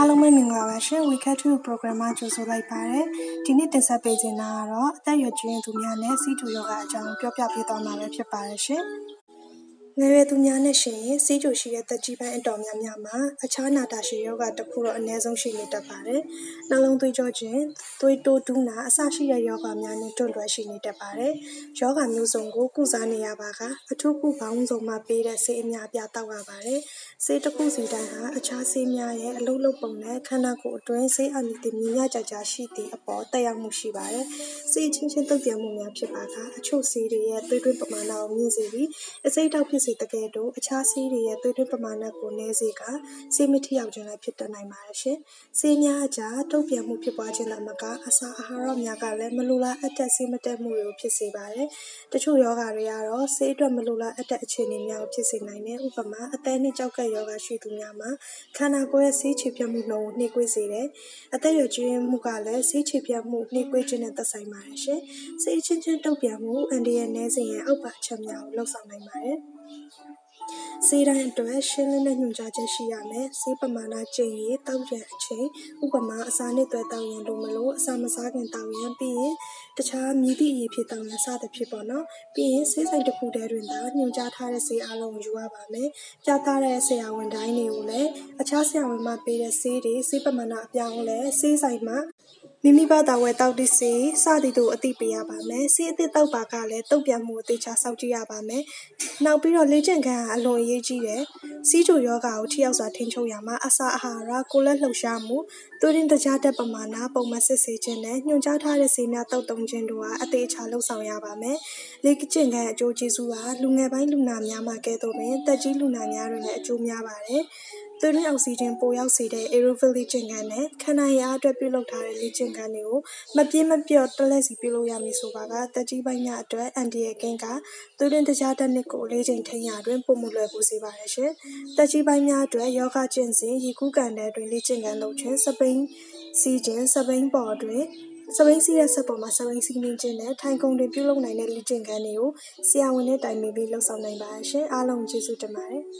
အားလုံးပဲမင်္ဂလာပါရှင် Wecat 2 program မှာကြိုဆိုလိုက်ပါတယ်ဒီနေ့တင်ဆက်ပေးခြင်းတာကတော့အသက်အရွယ်ကြီးရင်သူများနဲ့စီးကျူယောဂအကြောင်းပြောပြပေးသွားမှာပဲဖြစ်ပါတယ်ရှင် ငယ်ရွယ်သူများနဲ့ရှင်ရင်စီးကျူရှိတဲ့ သက်ကြီးပိုင်း အတော်များများမှာ အခြားနာတာရှည်ယောဂတစ်ခုတော့ အနည်းဆုံးရှိနေတတ်ပါတယ်။နှလုံးသွေးကြောခြင်းသွေးတိုးတူးနာ အစရှိတဲ့ယောဂများနဲ့ တွန့်တွဲရှိနေတတ်ပါတယ်။ယောဂမျိုးစုံကို ကုစားနေရပါက အထူးကုပေါင်းစုံမှာပေးတဲ့ ဆေးအများပြတောက်ရပါတယ်။ဆေးတစ်ခုစီတိုင်းဟာ အခြားဆေးများရဲ့ အလုပ်လုပ်ပုံနဲ့ ခန္ဓာကိုယ်အတွင်း ဆေးအနိတိမြညာကြကြရှိသည့်အပေါ်တက်ရောက်မှုရှိပါတယ်။ဆေးချင်းချင်း တုတ်ပြန်မှုများဖြစ်ပါက အချို့ဆေးတွေရဲ့ သွေးတွင်းပမာဏကို မြင့်စေပြီးအစိတ်တောက်ဖြစ်စေတကယ်တော့အခြားဆေးတွေရဲ့သွေးတွင်းပမာဏကိုနည်းစေကဆေးမထိရောက်ခြင်းလည်းဖြစ်တတ်နိုင်ပါတယ်ရှင်။ဆေးများအကြားတုတ်ပြန်မှုဖြစ်ပွားခြင်းသာမကအစာအာဟာရများကလည်းမလိုလားအပ်တဲ့ဆေးမတက်မှုတွေကိုဖြစ်စေပါတယ်။တချို့ယောဂတွေကတော့ဆေးအတွက်မလိုလားအပ်တဲ့အခြေအနေများကိုဖြစ်စေနိုင်တယ်။ဥပမာအသက်နှင့်ကြောက်ကပ်ယောဂရှိသူများမှာခန္ဓာကိုယ်ရဲ့ဆေးချေပြတ်မှုနှုန်းကိုနှေးကွေးစေတယ်။အသက်ရွယ်ကြီးမှုကလည်းဆေးချေပြတ်မှုနှေးကွေးခြင်းနဲ့သက်ဆိုင်ပါတယ်ရှင်။ဆေးချင်းချင်းတုတ်ပြန်မှုအန်ဒီရဲ့နည်းစေရန်အောက်ပါချက်များကိုလှုပ်ဆောင်နိုင်ပါတယ်။ဆေးတိုင်းအတွက် ရှင်းလင်းတဲ့ညွှန်ကြားချက်ရှိရမယ်။ဆေးပမာဏကျင့်ရေးတောက်ရန်အချိန်ဥပမာအစာနဲ့တွဲတောက်ရန်လို့မလို့အစာမစားခင်တောက်ရန်ပြီးရင်တခြားမြည်သည့်အရေးဖြစ်တောက်ရန်စသဖြင့်ပေါ့နော်။ပြီးရင်ဆေးဆိုင်တစ်ခုတည်းတွင်သာညွှန်ကြားထားတဲ့ဆေးအလုံးကိုယူရပါမယ်။ပြသတဲ့ဆရာဝန်တိုင်းတွေကိုလည်းအခြားဆရာဝန်မှပေးတဲ့ဆေးတွေဆေးပမာဏအပြောင်းလဲဆေးဆိုင်မှာ မိမိဘာသာဝယ်တောက်သည့်ဆေးစသည်တို့အသိပေးရပါမယ်။ဆေးအသစ်တောက်ပါကလည်းတုတ်ပြန်မှုကိုသေချာစောင့်ကြည့်ရပါမယ်။နောက်ပြီးတော့လေ့ကျင့်ခန်းကအလွန်အရေးကြီးတယ်။စီးချိုယောဂါကိုထိရောက်စွာထိန်းချုပ်ရမှာအစာအာဟာရကိုလက်လှုပ်ရှားမှုသွေးရင်းတကြားတဲ့ပမာဏပုံမှန်စစ်ဆေးခြင်းနဲ့ညွှန်ကြားထားတဲ့ဆေးများတောက်တုံခြင်းတို့ဟာအသေးအချာလှုပ်ဆောင်ရပါမယ်။လေ့ကျင့်ခန်းအကျိုးကျေးဇူးဟာလူငယ်ပိုင်းလူနာများမှာကဲ့သို့ပင်တက်ကြီးလူနာများတွင်လည်းအကျိုးများပါတယ်။ သွေးတွင်းအောက်ဆီဂျင်ပိုရောက်စေတဲ့ aerobic လေ့ကျင့်ခန်းနဲ့ခန္ဓာရည်အားအတွက်ပြုလုပ်ထားတဲ့လေ့ကျင့်ခန်းတွေကိုမပြင်းမပျော့တလှည့်စီပြုလုပ်ရမည်ဆိုပါကသက်ကြီးပိုင်းများအတွက်အန်ဒီရဲ့ကင်းကသွေးတွင်းတကြားတက်နစ်ကိုလေးချိန်ထိန်းရတွင်ပုံမလွယ်ကူစေပါတယ်ရှင်။သက်ကြီးပိုင်းများအတွက်ယောဂကျင့်စဉ်ရီကူးကန်တဲ့တွင်လေ့ကျင့်ခန်းလုပ်ခြင်းစပိန်စီခြင်းစပိန်ပေါ်တွင်စပိန်စီရဲ့ဆက်ပေါ်မှာစပိန်စီနေခြင်းနဲ့ထိုင်ကုန်တွင်ပြုလုပ်နိုင်တဲ့လေ့ကျင့်ခန်းတွေကိုဆရာဝန်နဲ့တိုင်ပင်ပြီးလှုပ်ဆောင်နိုင်ပါရှင်။အားလုံးကျေးဇူးတင်ပါတယ်။